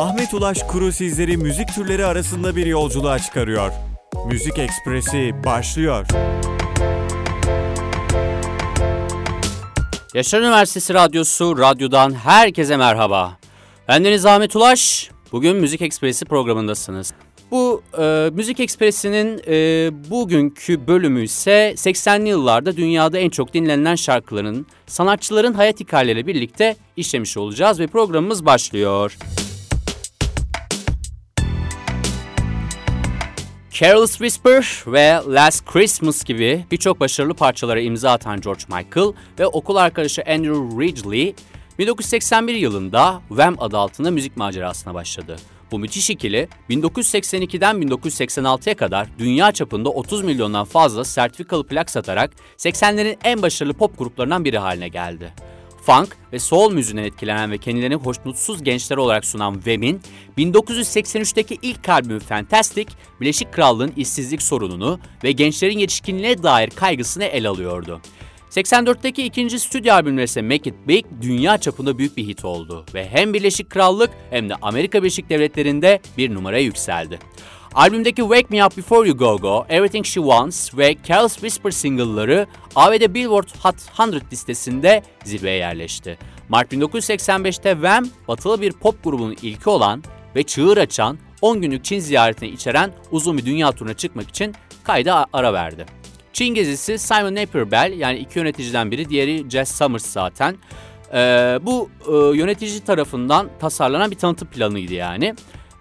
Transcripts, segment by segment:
Ahmet Ulaş Kuru sizleri müzik türleri arasında bir yolculuğa çıkarıyor. Müzik Ekspresi başlıyor. Yaşar Üniversitesi Radyosu Radyo'dan herkese merhaba. Ben Deniz Ahmet Ulaş. Bugün Müzik Ekspresi programındasınız. Bu e, Müzik Ekspresi'nin e, bugünkü bölümü ise 80'li yıllarda dünyada en çok dinlenen şarkıların, sanatçıların hayat hikayeleriyle birlikte işlemiş olacağız ve programımız başlıyor. Careless Whisper ve Last Christmas gibi birçok başarılı parçalara imza atan George Michael ve okul arkadaşı Andrew Ridgely 1981 yılında Wham adı altında müzik macerasına başladı. Bu müthiş ikili 1982'den 1986'ya kadar dünya çapında 30 milyondan fazla sertifikalı plak satarak 80'lerin en başarılı pop gruplarından biri haline geldi. Funk ve soul müziğinden etkilenen ve kendilerini hoşnutsuz gençler olarak sunan Wham'in 1983'teki ilk albümü Fantastic, Birleşik Krallığın işsizlik sorununu ve gençlerin yetişkinliğe dair kaygısını ele alıyordu. 84'teki ikinci stüdyo albümleri ise Make It Big dünya çapında büyük bir hit oldu ve hem Birleşik Krallık hem de Amerika Birleşik Devletleri'nde bir numaraya yükseldi. Albümdeki Wake Me Up Before You Go Go, Everything She Wants ve Careless Whisper single'ları ABD Billboard Hot 100 listesinde zirveye yerleşti. Mart 1985'te Wham, batılı bir pop grubunun ilki olan ve çığır açan 10 günlük Çin ziyaretini içeren uzun bir dünya turuna çıkmak için kayda ara verdi. Çin gezisi Simon Napier Bell yani iki yöneticiden biri diğeri Jess Summers zaten. Ee, bu e, yönetici tarafından tasarlanan bir tanıtım planıydı yani.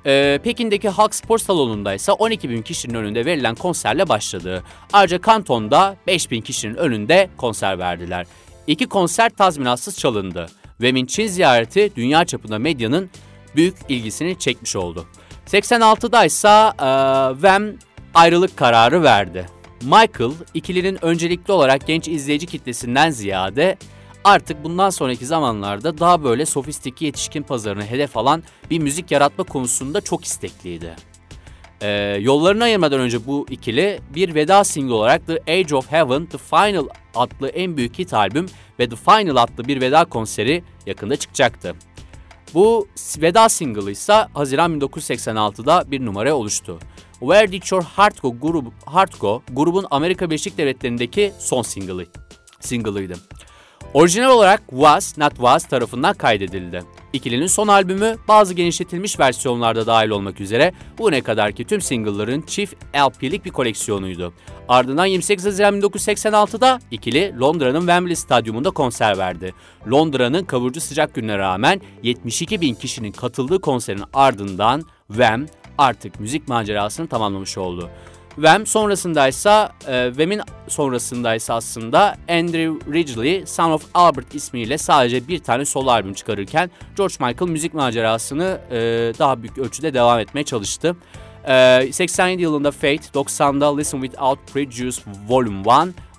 Ee, Pekin'deki Halk Spor Salonu'nda ise 12 bin kişinin önünde verilen konserle başladı. Ayrıca Kanton'da 5 bin kişinin önünde konser verdiler. İki konser tazminatsız çalındı. Wem'in Çin ziyareti dünya çapında medyanın büyük ilgisini çekmiş oldu. 86'da ise e, Wem ayrılık kararı verdi. Michael, ikilinin öncelikli olarak genç izleyici kitlesinden ziyade artık bundan sonraki zamanlarda daha böyle sofistiki yetişkin pazarını hedef alan bir müzik yaratma konusunda çok istekliydi. Ee, yollarını ayırmadan önce bu ikili bir veda single olarak The Age of Heaven, The Final adlı en büyük hit albüm ve The Final adlı bir veda konseri yakında çıkacaktı. Bu veda single ise Haziran 1986'da bir numara oluştu. Where Did Your Heart Go, grubu, Heart Go grubun Amerika Birleşik Devletleri'ndeki son single'ı, single'ıydı. Orijinal olarak Was Not Was tarafından kaydedildi. İkilinin son albümü bazı genişletilmiş versiyonlarda dahil olmak üzere bu ne kadar ki tüm single'ların çift LP'lik bir koleksiyonuydu. Ardından 28 Haziran 1986'da ikili Londra'nın Wembley Stadyumunda konser verdi. Londra'nın kavurucu sıcak gününe rağmen 72 bin kişinin katıldığı konserin ardından Wem artık müzik macerasını tamamlamış oldu. Wham sonrasındaysa e, Wham'in sonrasındaysa aslında Andrew Ridgely Son of Albert ismiyle sadece bir tane solo albüm çıkarırken George Michael müzik macerasını e, daha büyük ölçüde devam etmeye çalıştı. 87 ee, yılında Fate, 90'da Listen Without Prejudice Volume 1,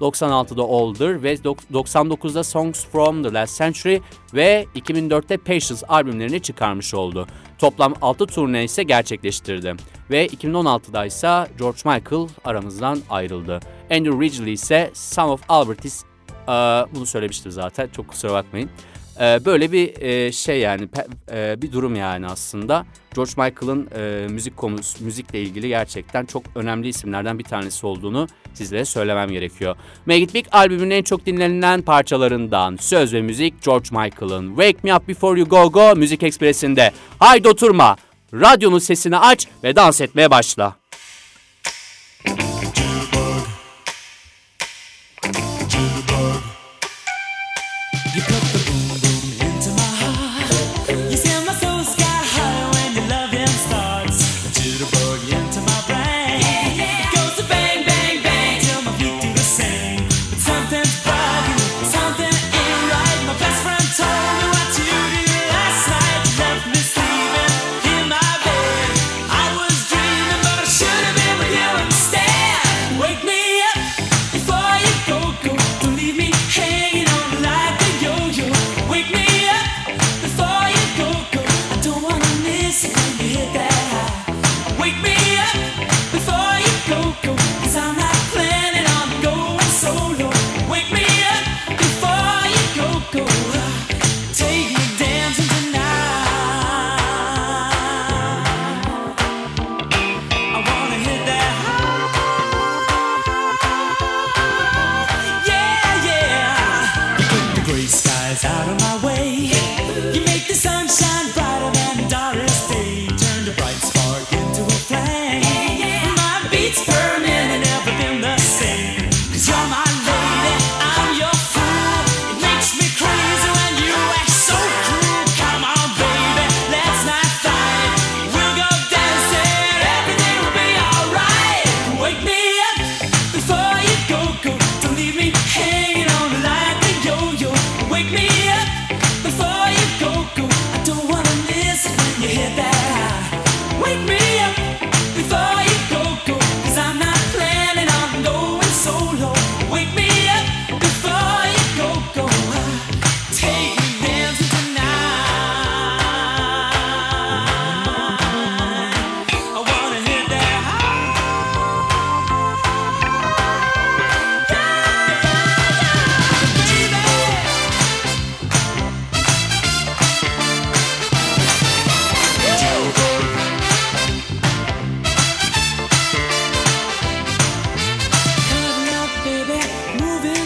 96'da Older ve 99'da Songs from the Last Century ve 2004'te Patience albümlerini çıkarmış oldu. Toplam 6 turne ise gerçekleştirdi. Ve 2016'da ise George Michael aramızdan ayrıldı. Andrew Ridgely ise Son of Albertis, e, bunu söylemiştim zaten çok kusura bakmayın. E, böyle bir e, şey yani e, bir durum yani aslında. George Michael'ın e, müzik konusu, müzikle ilgili gerçekten çok önemli isimlerden bir tanesi olduğunu sizlere söylemem gerekiyor. Make It Big albümünün en çok dinlenilen parçalarından söz ve müzik George Michael'ın Wake Me Up Before You Go Go Müzik Ekspresi'nde. Haydi oturma, radyonun sesini aç ve dans etmeye başla.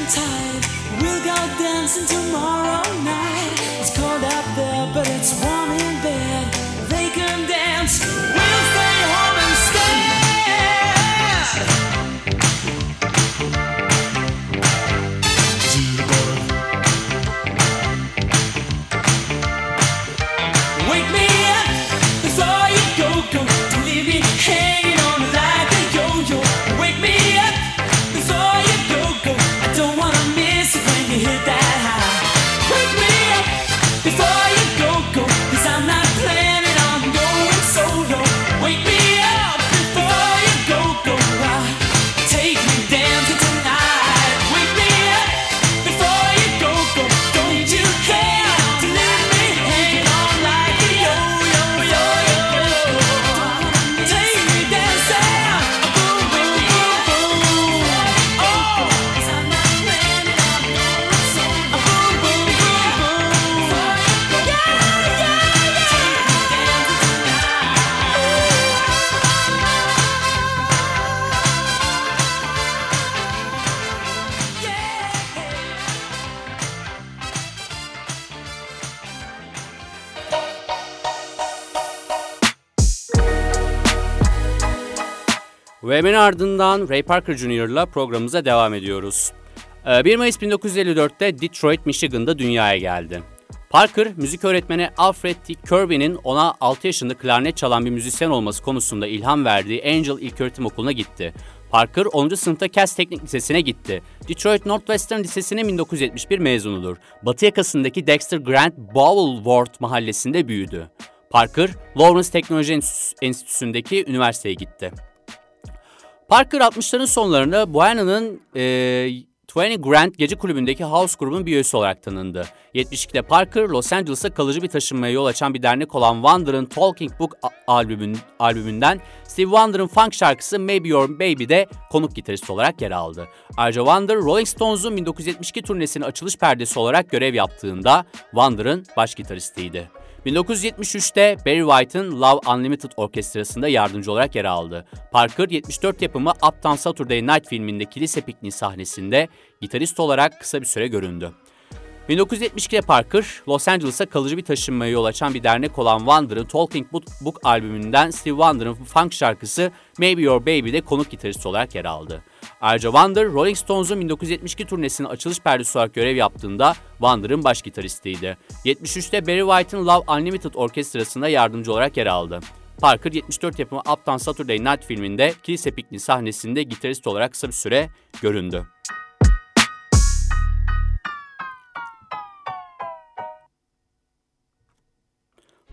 We'll go dancing tomorrow night. Ardından Ray Parker Jr. ile programımıza devam ediyoruz. 1 ee, Mayıs 1954'te Detroit, Michigan'da dünyaya geldi. Parker, müzik öğretmeni Alfred T. Kirby'nin ona 6 yaşında klarnet çalan bir müzisyen olması konusunda ilham verdiği Angel İlköğretim Okulu'na gitti. Parker 10. sınıfta Cass Teknik Lisesi'ne gitti. Detroit Northwestern Lisesi'nin 1971 mezunudur. Batı yakasındaki Dexter Grant Bowleworth mahallesinde büyüdü. Parker, Lawrence Teknoloji Enstitüsü'ndeki üniversiteye gitti. Parker 60'ların sonlarında Buena'nın e, 20 Grand gece kulübündeki House grubunun bir üyesi olarak tanındı. 72'de Parker, Los Angeles'a kalıcı bir taşınmaya yol açan bir dernek olan Wonder'ın Talking Book albümün, albümünden Steve Wonder'ın funk şarkısı Maybe Your Baby'de konuk gitarist olarak yer aldı. Ayrıca Wonder, Rolling Stones'un 1972 turnesinin açılış perdesi olarak görev yaptığında Wonder'ın baş gitaristiydi. 1973'te Barry White'ın Love Unlimited orkestrasında yardımcı olarak yer aldı. Parker 74 yapımı Uptown Saturday Night filminde kilise pikniği sahnesinde gitarist olarak kısa bir süre göründü. 1972'de Parker, Los Angeles'a kalıcı bir taşınmaya yol açan bir dernek olan Wonder'ın Talking Book, albümünden Steve Wonder'ın funk şarkısı Maybe Your Baby'de konuk gitarist olarak yer aldı. Ayrıca Wonder, Rolling Stones'un 1972 turnesinin açılış perdesi olarak görev yaptığında Wonder'ın baş gitaristiydi. 73'te Barry White'ın Love Unlimited orkestrasında yardımcı olarak yer aldı. Parker 74 yapımı Uptown Saturday Night filminde kilise pikniği sahnesinde gitarist olarak kısa bir süre göründü.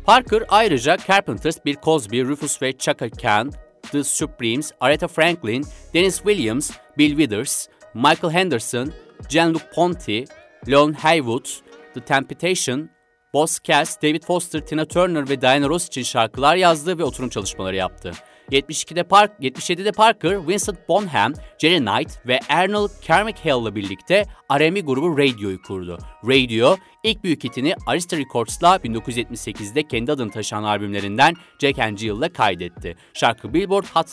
Parker ayrıca Carpenters, Bill Cosby, Rufus ve Chaka Khan, The Supremes, Aretha Franklin, Dennis Williams, Bill Withers, Michael Henderson, Jean-Luc Ponty, Leon Haywood, The Temptation, Boss Cass, David Foster, Tina Turner ve Diana Ross için şarkılar yazdı ve oturum çalışmaları yaptı. 72'de Park, 77'de Parker, Vincent Bonham, Jerry Knight ve Arnold Carmichael ile birlikte R&B grubu Radio'yu kurdu. Radio, ilk büyük hitini Arista Records'la 1978'de kendi adını taşıyan albümlerinden Jack and Jill'la kaydetti. Şarkı Billboard Hot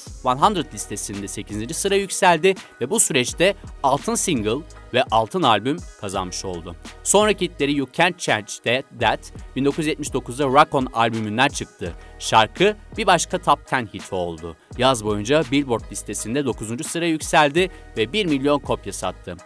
100 listesinde 8. sıra yükseldi ve bu süreçte altın single ve altın albüm kazanmış oldu. Sonraki hitleri You Can't Change That, 1979'da Rock On albümünden çıktı. Şarkı bir başka top 10 hit oldu. Yaz boyunca Billboard listesinde 9. sıraya yükseldi ve 1 milyon kopya sattı.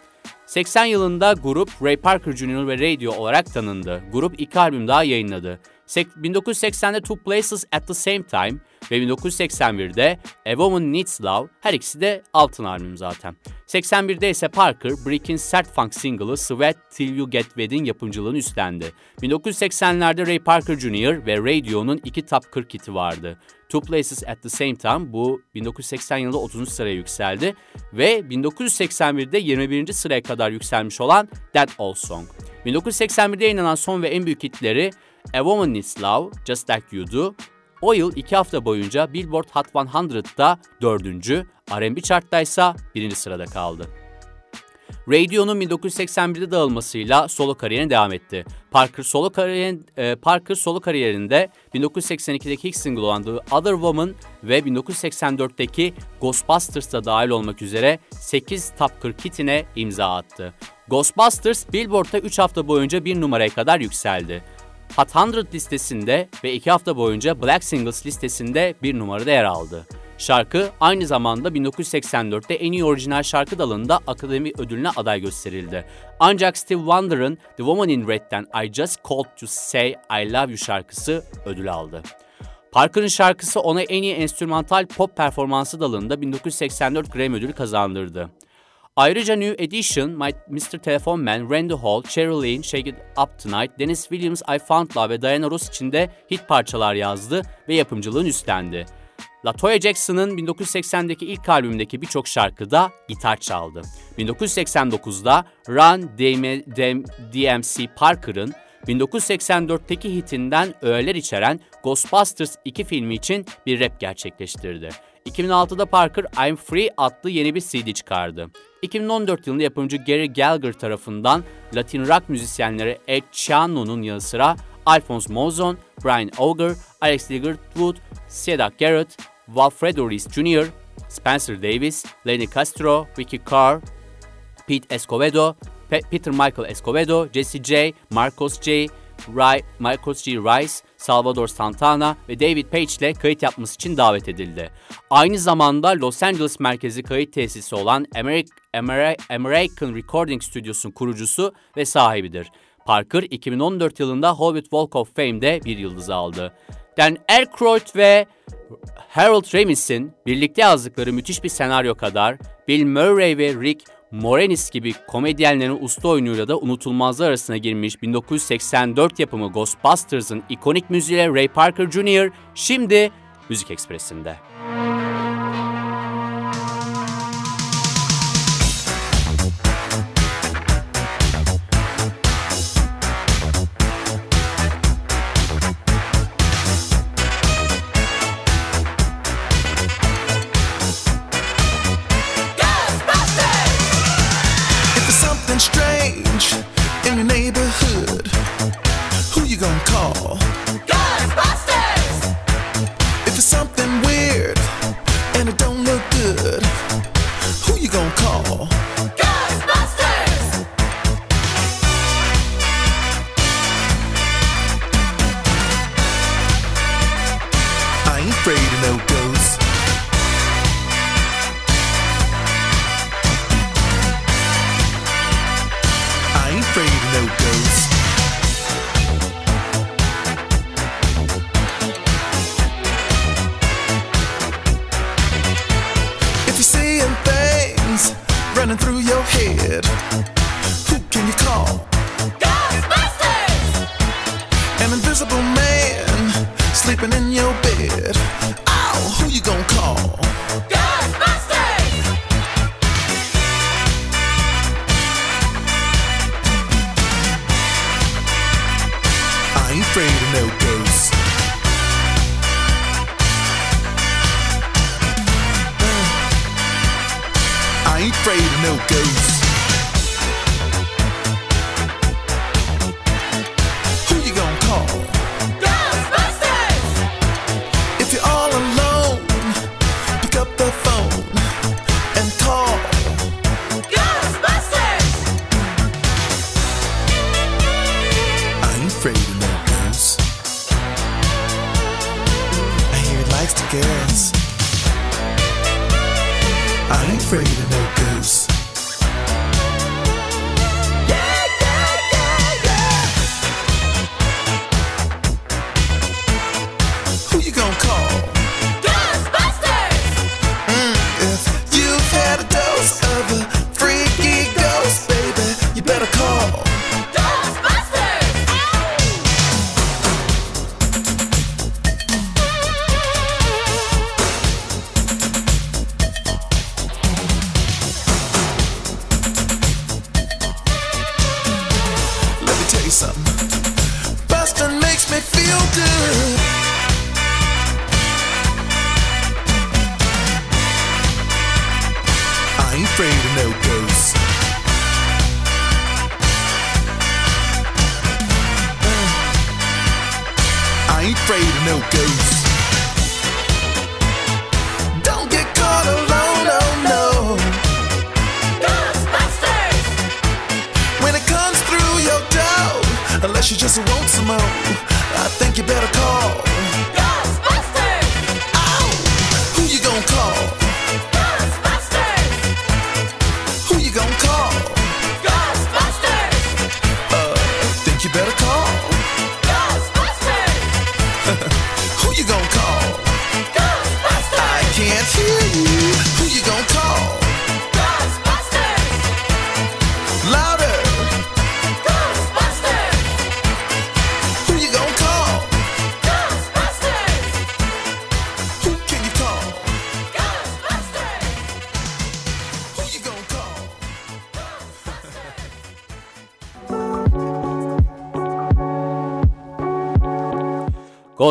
80 yılında grup Ray Parker Jr. ve Radio olarak tanındı. Grup iki albüm daha yayınladı. 1980'de Two Places at the Same Time ve 1981'de A Woman Needs Love her ikisi de altın albüm zaten. 81'de ise Parker, Brick'in sert funk single'ı Sweat Till You Get Wet'in yapımcılığını üstlendi. 1980'lerde Ray Parker Jr. ve Radio'nun iki top 40 hiti vardı. Two Places at the Same Time bu 1980 yılında 30. sıraya yükseldi ve 1981'de 21. sıraya kadar yükselmiş olan That Old Song. 1981'de yayınlanan son ve en büyük hitleri A Woman Needs Love, Just Like You Do, o yıl iki hafta boyunca Billboard Hot 100'da dördüncü, R&B chartta ise birinci sırada kaldı. Radio'nun 1981'de dağılmasıyla solo kariyerine devam etti. Parker solo kariyerin, e, Parker solo kariyerinde 1982'deki ilk single olan The Other Woman ve 1984'teki Ghostbusters'ta dahil olmak üzere 8 top 40 hitine imza attı. Ghostbusters Billboard'da 3 hafta boyunca bir numaraya kadar yükseldi. Hot 100 listesinde ve 2 hafta boyunca Black Singles listesinde bir numarada yer aldı. Şarkı aynı zamanda 1984'te en iyi orijinal şarkı dalında Akademi Ödülüne aday gösterildi. Ancak Steve Wonder'ın The Woman in Red'den I Just Called to Say I Love You şarkısı ödül aldı. Parker'ın şarkısı ona en iyi enstrümantal pop performansı dalında 1984 Grammy ödülü kazandırdı. Ayrıca New Edition, My, Mr. Telephone Man, Randy Hall, Cheryl Lane, Shake It Up Tonight, Dennis Williams, I Found Love ve Diana Ross için de hit parçalar yazdı ve yapımcılığını üstlendi. LaToya Jackson'ın 1980'deki ilk albümündeki birçok şarkıda gitar çaldı. 1989'da Run DMC Parker'ın 1984'teki hitinden öğeler içeren Ghostbusters 2 filmi için bir rap gerçekleştirdi. 2006'da Parker I'm Free adlı yeni bir CD çıkardı. 2014 yılında yapımcı Gary Gallagher tarafından Latin rock müzisyenleri Ed Chiano'nun yanı sıra Alphonse Mozon, Brian Auger, Alex Ligertwood, Seda Garrett, Walfredo Reese Jr., Spencer Davis, Lenny Castro, Vicky Carr, Pete Escovedo, Pe Peter Michael Escovedo, Jesse J, Marcos J, Ry Marcos G. Rice, Salvador Santana ve David Page ile kayıt yapması için davet edildi. Aynı zamanda Los Angeles merkezi kayıt tesisi olan American Recording Studios'un kurucusu ve sahibidir. Parker 2014 yılında Hollywood Walk of Fame'de bir yıldız aldı. Dan Aykroyd ve Harold Ramis'in birlikte yazdıkları müthiş bir senaryo kadar Bill Murray ve Rick Moranis gibi komedyenlerin usta oyunuyla da unutulmazlar arasına girmiş 1984 yapımı Ghostbusters'ın ikonik müziğiyle Ray Parker Jr. şimdi Müzik Ekspresi'nde. Who can you call? Ghostbusters! An invisible man sleeping in your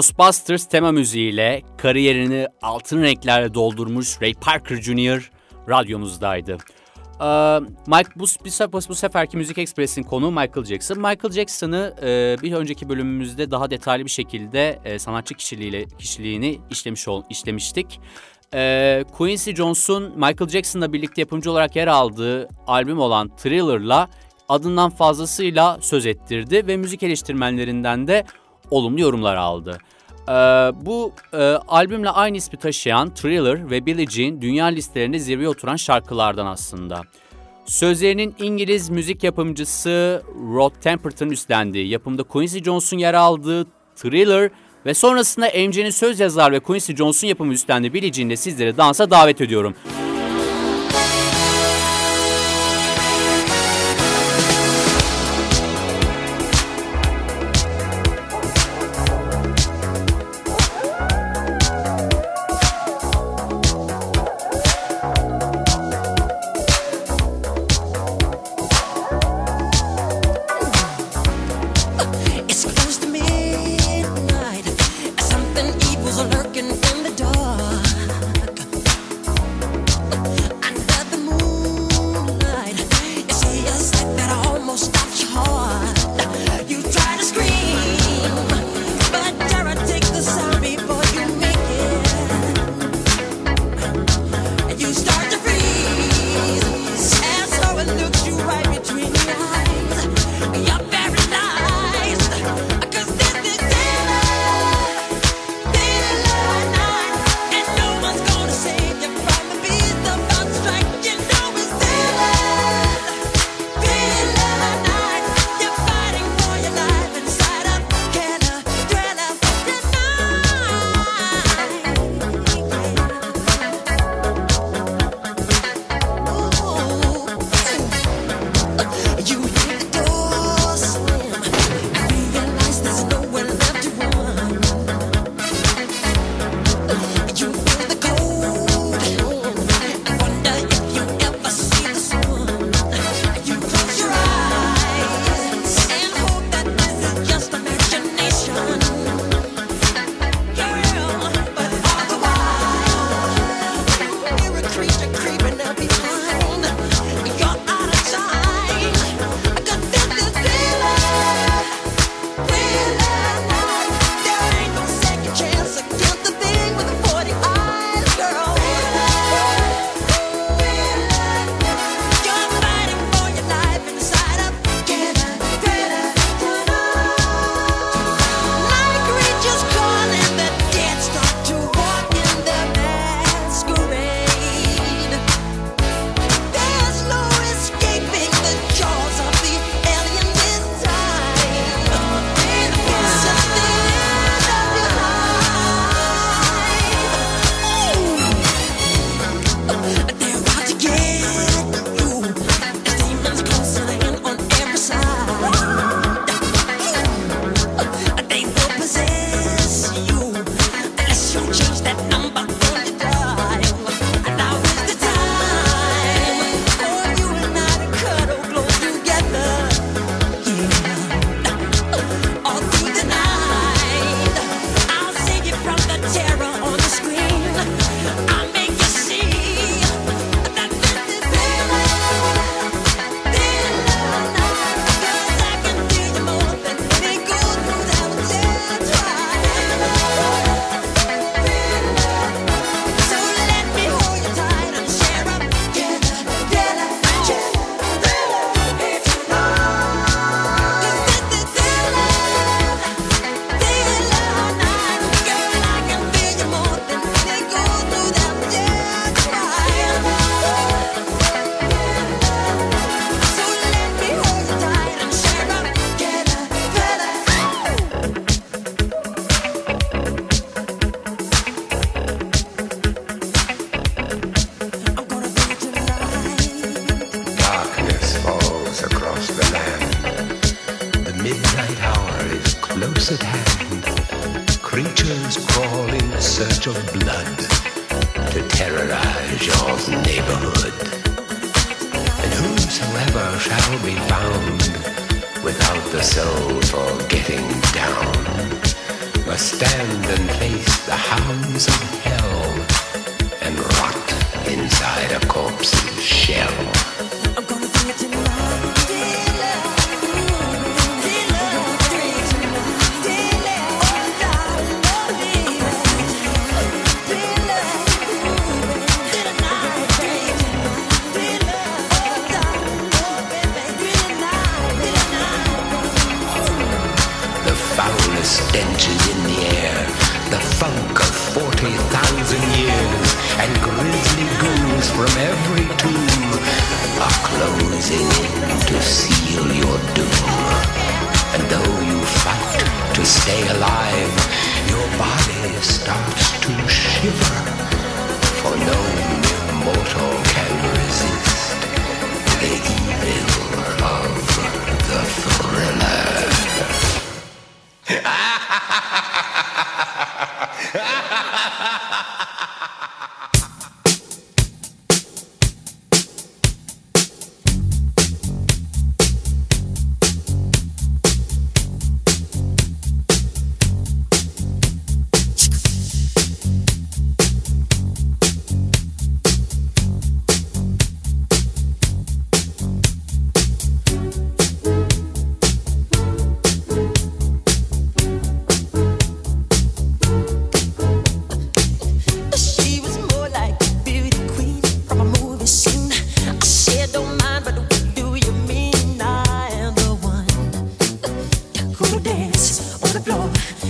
Ghostbusters tema müziğiyle kariyerini altın renklerle doldurmuş Ray Parker Jr. radyomuzdaydı. Ee, Mike bu, bu, bu seferki Müzik Express'in konuğu Michael Jackson. Michael Jackson'ı e, bir önceki bölümümüzde daha detaylı bir şekilde e, sanatçı kişiliğiyle kişiliğini işlemiş ol, işlemiştik. E, Quincy Jones'un Michael Jackson'la birlikte yapımcı olarak yer aldığı albüm olan Thriller'la adından fazlasıyla söz ettirdi ve müzik eleştirmenlerinden de olumlu yorumlar aldı. Ee, bu e, albümle aynı ismi taşıyan Thriller ve Billie Jean dünya listelerinde zirveye oturan şarkılardan aslında. Sözlerinin İngiliz müzik yapımcısı Rod Temperton üstlendiği, yapımda Quincy Jones'un yer aldığı Thriller ve sonrasında MC'nin söz yazar ve Quincy Jones'un yapımı üstlendiği Billie Jean'le sizleri dansa davet ediyorum. It's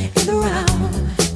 in the round.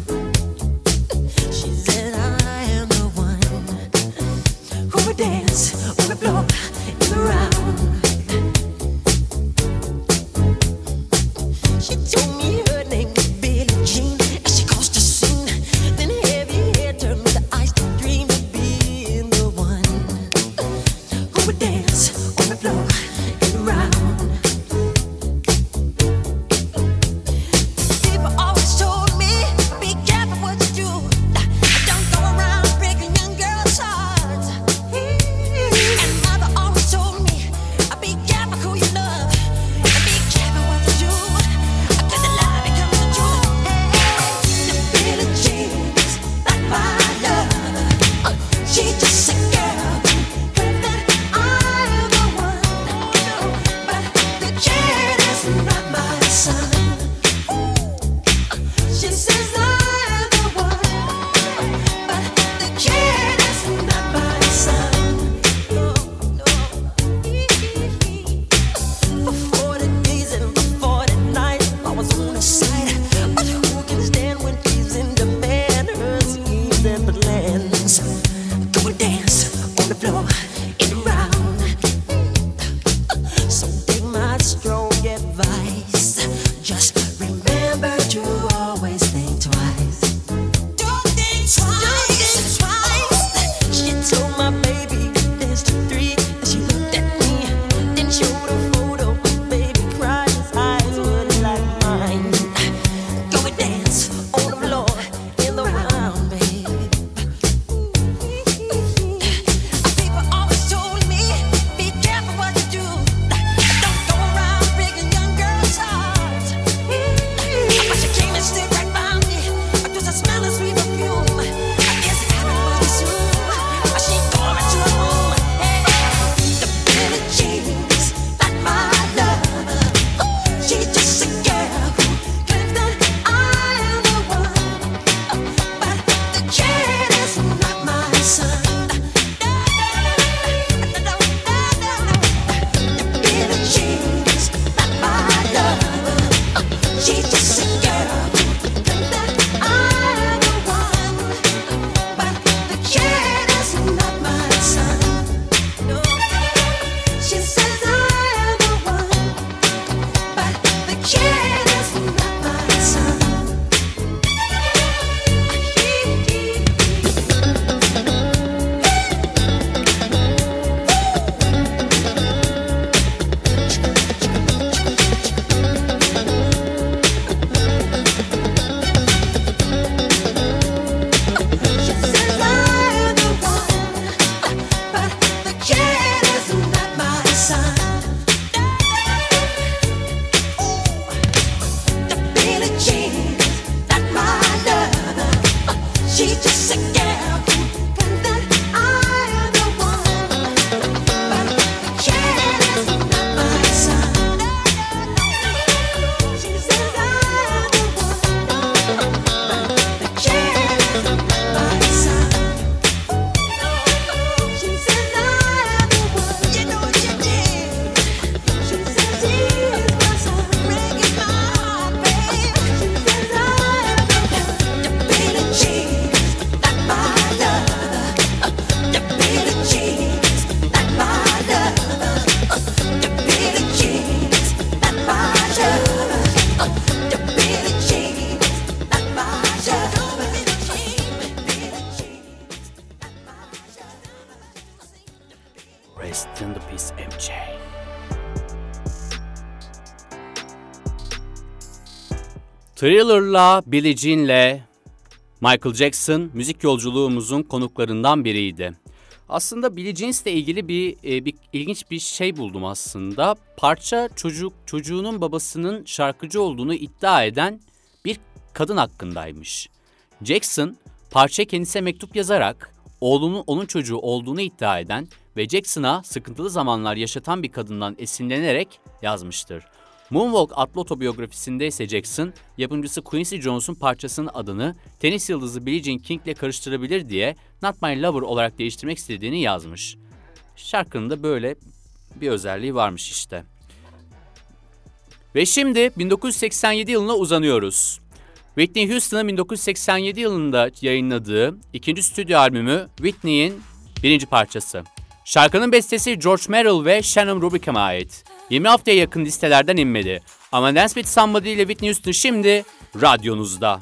Thriller'la, Billie Jean'le Michael Jackson müzik yolculuğumuzun konuklarından biriydi. Aslında Billie Jeans'le ilgili bir, e, bir ilginç bir şey buldum aslında. Parça çocuk çocuğunun babasının şarkıcı olduğunu iddia eden bir kadın hakkındaymış. Jackson parçaya kendisine mektup yazarak oğlunun onun çocuğu olduğunu iddia eden ve Jackson'a sıkıntılı zamanlar yaşatan bir kadından esinlenerek yazmıştır. Moonwalk adlı otobiyografisinde ise Jackson, yapımcısı Quincy Jones'un parçasının adını tenis yıldızı Billie Jean King ile karıştırabilir diye Not My Lover olarak değiştirmek istediğini yazmış. Şarkının da böyle bir özelliği varmış işte. Ve şimdi 1987 yılına uzanıyoruz. Whitney Houston'ın 1987 yılında yayınladığı ikinci stüdyo albümü Whitney'in birinci parçası. Şarkının bestesi George Merrill ve Shannon Rubicam'a ait. 20 haftaya yakın listelerden inmedi. Ama Dance With Somebody ile Whitney Houston şimdi radyonuzda.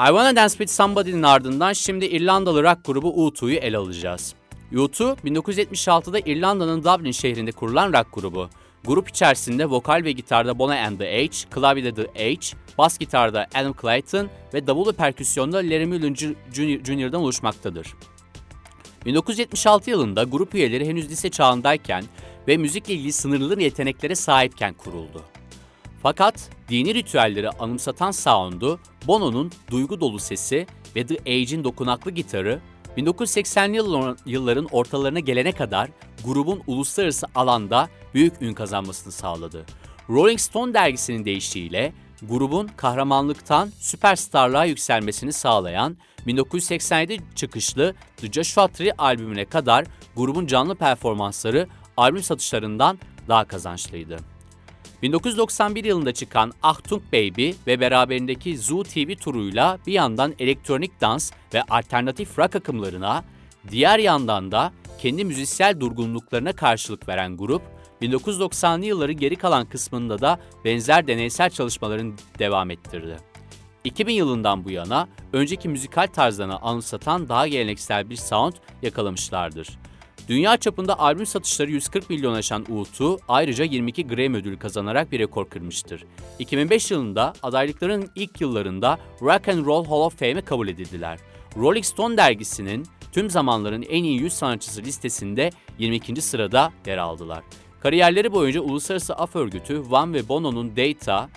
I Wanna Dance With Somebody'nin ardından şimdi İrlandalı rock grubu U2'yu ele alacağız. U2, 1976'da İrlanda'nın Dublin şehrinde kurulan rock grubu. Grup içerisinde vokal ve gitarda Bono and the H, klavyede The H, bas gitarda Adam Clayton ve davul ve perküsyonda Larry Mullen Jr. Jr.'dan oluşmaktadır. 1976 yılında grup üyeleri henüz lise çağındayken ve müzikle ilgili sınırlı yeteneklere sahipken kuruldu. Fakat dini ritüelleri anımsatan sound'u, Bono'nun duygu dolu sesi ve The Age'in dokunaklı gitarı 1980'li yıllar- yılların ortalarına gelene kadar grubun uluslararası alanda büyük ün kazanmasını sağladı. Rolling Stone dergisinin deyişiyle grubun kahramanlıktan süperstarlığa yükselmesini sağlayan 1987 çıkışlı The Joshua Tree albümüne kadar grubun canlı performansları albüm satışlarından daha kazançlıydı. 1991 yılında çıkan Achtung Baby ve beraberindeki Zoo TV turuyla bir yandan elektronik dans ve alternatif rock akımlarına, diğer yandan da kendi müzisyel durgunluklarına karşılık veren grup, 1990'lı yılların geri kalan kısmında da benzer deneysel çalışmalarını devam ettirdi. 2000 yılından bu yana önceki müzikal tarzlarını anımsatan daha geleneksel bir sound yakalamışlardır. Dünya çapında albüm satışları 140 milyon aşan U2 ayrıca 22 Grammy ödülü kazanarak bir rekor kırmıştır. 2005 yılında adaylıkların ilk yıllarında Rock and Roll Hall of Fame'e kabul edildiler. Rolling Stone dergisinin tüm zamanların en iyi 100 sanatçısı listesinde 22. sırada yer aldılar. Kariyerleri boyunca Uluslararası Af Örgütü, One ve Bono'nun Data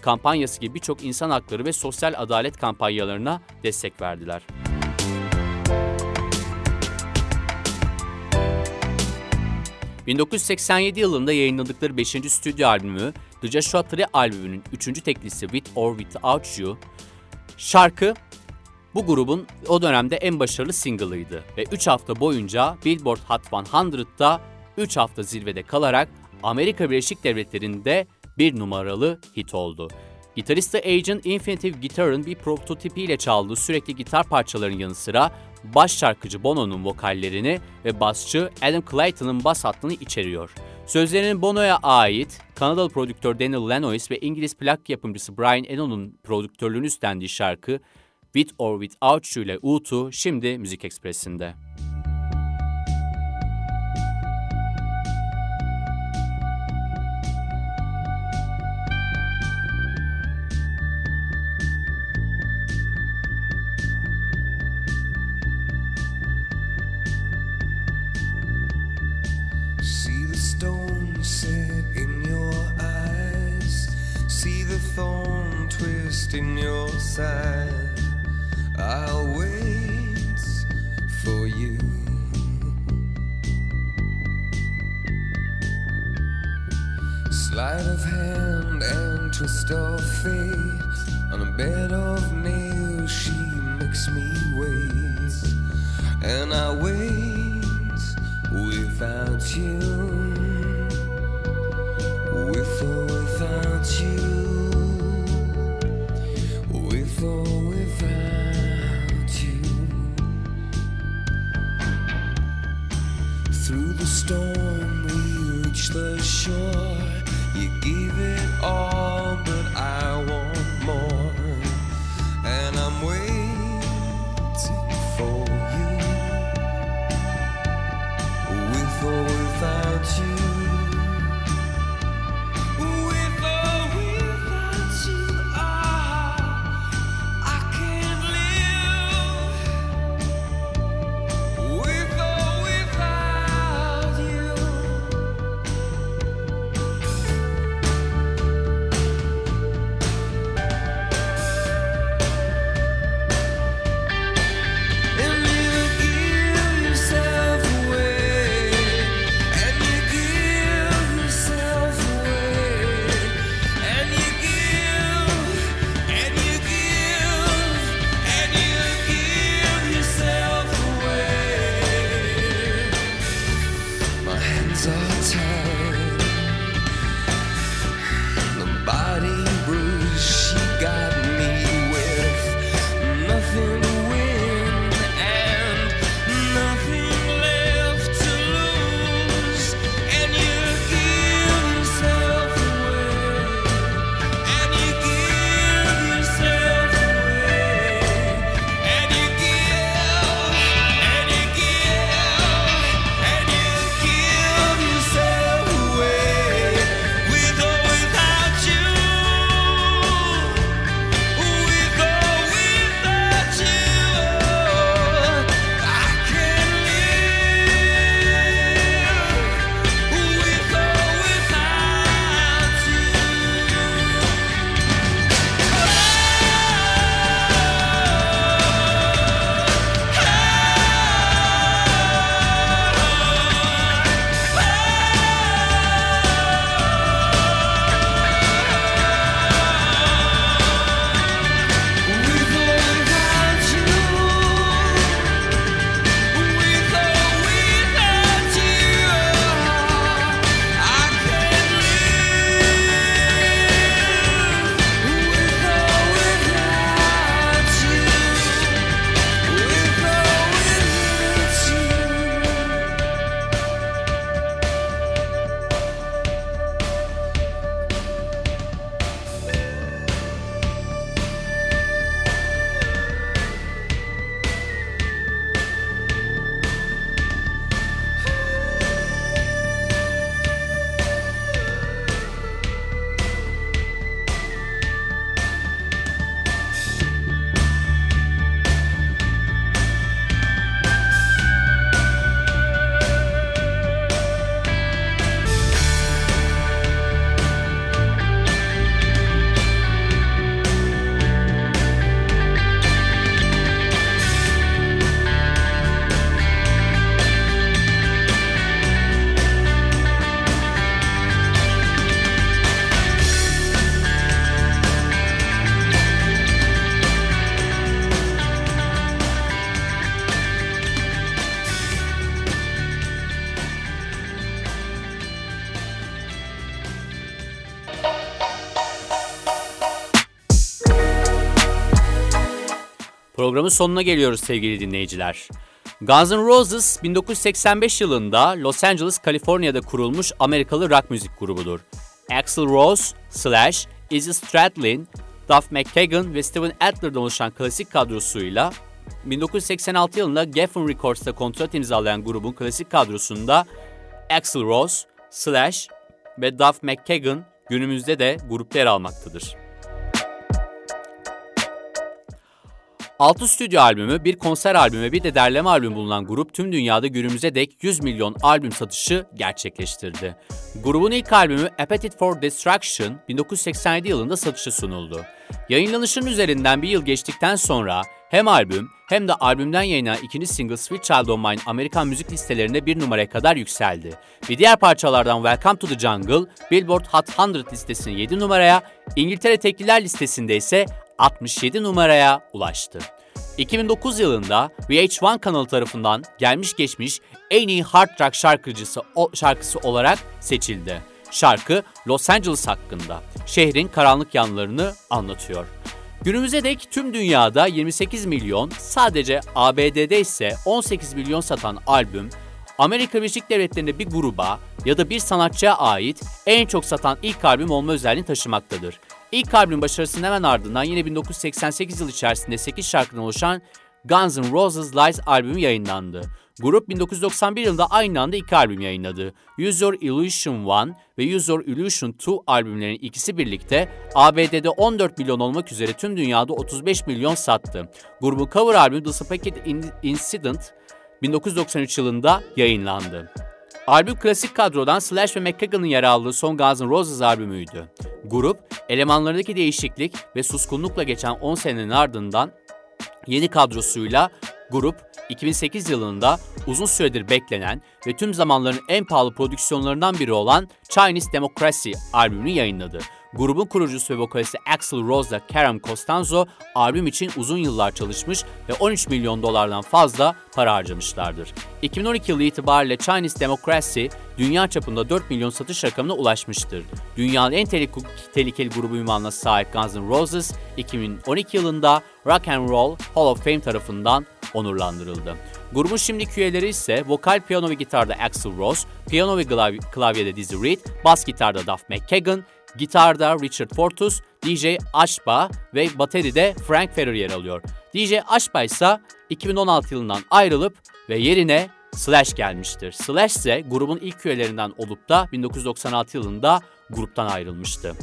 kampanyası gibi birçok insan hakları ve sosyal adalet kampanyalarına destek verdiler. ...1987 yılında yayınladıkları 5. stüdyo albümü The Joshua Tree albümünün 3. teklisi With or Without You... ...şarkı bu grubun o dönemde en başarılı single'ıydı ve 3 hafta boyunca Billboard Hot 100'da 3 hafta zirvede kalarak Amerika Birleşik Devletleri'nde bir numaralı hit oldu. Gitarist Agent Infinitive Guitar'ın bir prototipiyle çaldığı sürekli gitar parçalarının yanı sıra baş şarkıcı Bono'nun vokallerini ve basçı Adam Clayton'ın bas hattını içeriyor. Sözlerinin Bono'ya ait, Kanadalı prodüktör Daniel Lanois ve İngiliz plak yapımcısı Brian Eno'nun prodüktörlüğünü üstlendiği şarkı With or Without You ile U2 şimdi Müzik Ekspresi'nde. The thorn twist in your side. I'll wait for you. Sleight of hand and twist of fate. On a bed of nails, she makes me wait. And I wait without you. With or without you. Storm, we reach the shore. You give it all, but Programın sonuna geliyoruz sevgili dinleyiciler. Guns N' Roses 1985 yılında Los Angeles, Kaliforniya'da kurulmuş Amerikalı rock müzik grubudur. Axl Rose, Slash, Izzy Stradlin, Duff McKagan ve Steven Adler'dan oluşan klasik kadrosuyla 1986 yılında Geffen Records'ta kontrat imzalayan grubun klasik kadrosunda Axl Rose, Slash ve Duff McKagan günümüzde de grupta yer almaktadır. 6 stüdyo albümü, bir konser albümü, bir de derleme albüm bulunan grup tüm dünyada günümüze dek 100 milyon albüm satışı gerçekleştirdi. Grubun ilk albümü Appetite for Destruction 1987 yılında satışa sunuldu. Yayınlanışının üzerinden bir yıl geçtikten sonra hem albüm hem de albümden yayınlanan ikinci single Sweet Child O' Mine Amerikan müzik listelerinde bir numaraya kadar yükseldi. Ve diğer parçalardan Welcome to the Jungle, Billboard Hot 100 listesinin 7 numaraya, İngiltere Tekliler listesinde ise 67 numaraya ulaştı. 2009 yılında VH1 kanalı tarafından gelmiş geçmiş en iyi hard rock şarkıcısı o, şarkısı olarak seçildi. Şarkı Los Angeles hakkında, şehrin karanlık yanlarını anlatıyor. Günümüze dek tüm dünyada 28 milyon, sadece ABD'de ise 18 milyon satan albüm, Amerika Birleşik Devletleri'nde bir gruba ya da bir sanatçıya ait en çok satan ilk albüm olma özelliğini taşımaktadır. İlk albüm başarısının hemen ardından yine 1988 yıl içerisinde 8 şarkıdan oluşan Guns N' Roses Lies albümü yayınlandı. Grup 1991 yılında aynı anda iki albüm yayınladı. Use Your Illusion 1 ve Use Your Illusion 2 albümlerinin ikisi birlikte ABD'de 14 milyon olmak üzere tüm dünyada 35 milyon sattı. Grubun cover albümü The Spaghetti Incident 1993 yılında yayınlandı. Albüm klasik kadrodan Slash ve McKagan'ın yer aldığı son Guns N' Roses albümüydü. Grup, elemanlarındaki değişiklik ve suskunlukla geçen 10 senenin ardından yeni kadrosuyla grup 2008 yılında uzun süredir beklenen ve tüm zamanların en pahalı prodüksiyonlarından biri olan Chinese Democracy albümünü yayınladı. Grubun kurucusu ve vokalisti Axl Rose ile Karen Costanzo albüm için uzun yıllar çalışmış ve 13 milyon dolardan fazla para harcamışlardır. 2012 yılı itibariyle Chinese Democracy dünya çapında 4 milyon satış rakamına ulaşmıştır. Dünyanın en tehlikeli, grubu ünvanına sahip Guns N' Roses 2012 yılında Rock and Roll Hall of Fame tarafından onurlandırıldı. Grubun şimdiki üyeleri ise vokal, piyano ve gitarda Axl Rose, piyano ve klav- klavyede Dizzy Reed, bas gitarda Duff McKagan, gitarda Richard Fortus, DJ Ashba ve bateride Frank Ferrer yer alıyor. DJ Ashba ise 2016 yılından ayrılıp ve yerine Slash gelmiştir. Slash ise grubun ilk üyelerinden olup da 1996 yılında gruptan ayrılmıştı.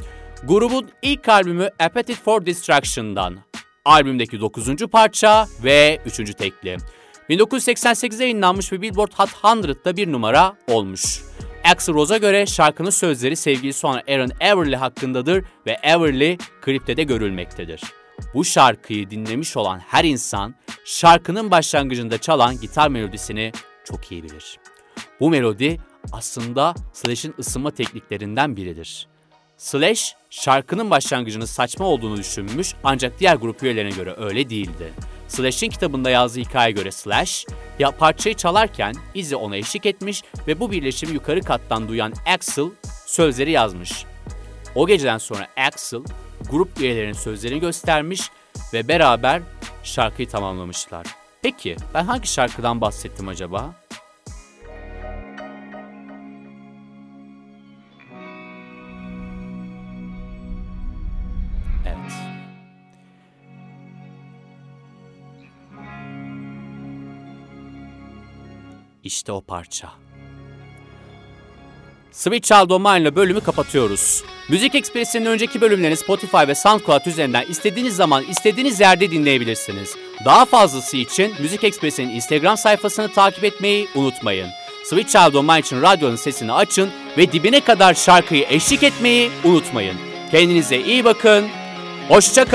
Grubun ilk albümü Appetite for Destruction'dan albümdeki 9. parça ve 3. tekli. 1988'de yayınlanmış ve Billboard Hot 100'da bir numara olmuş. Axl Rose'a göre şarkının sözleri sevgilisi olan Aaron Everly hakkındadır ve Everly klipte görülmektedir. Bu şarkıyı dinlemiş olan her insan şarkının başlangıcında çalan gitar melodisini çok iyi bilir. Bu melodi aslında Slash'in ısınma tekniklerinden biridir. Slash, şarkının başlangıcının saçma olduğunu düşünmüş ancak diğer grup üyelerine göre öyle değildi. Slash'in kitabında yazdığı hikayeye göre Slash, ya parçayı çalarken Izzy ona eşlik etmiş ve bu birleşimi yukarı kattan duyan Axl sözleri yazmış. O geceden sonra Axl, grup üyelerinin sözlerini göstermiş ve beraber şarkıyı tamamlamışlar. Peki ben hangi şarkıdan bahsettim acaba? İşte o parça. Sweet Child Mine'la bölümü kapatıyoruz. Müzik Ekspresi'nin önceki bölümlerini Spotify ve SoundCloud üzerinden istediğiniz zaman istediğiniz yerde dinleyebilirsiniz. Daha fazlası için Müzik Ekspresi'nin Instagram sayfasını takip etmeyi unutmayın. Sweet Child O' Mine için radyonun sesini açın ve dibine kadar şarkıyı eşlik etmeyi unutmayın. Kendinize iyi bakın, hoşça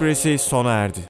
Ekspresi sona erdi.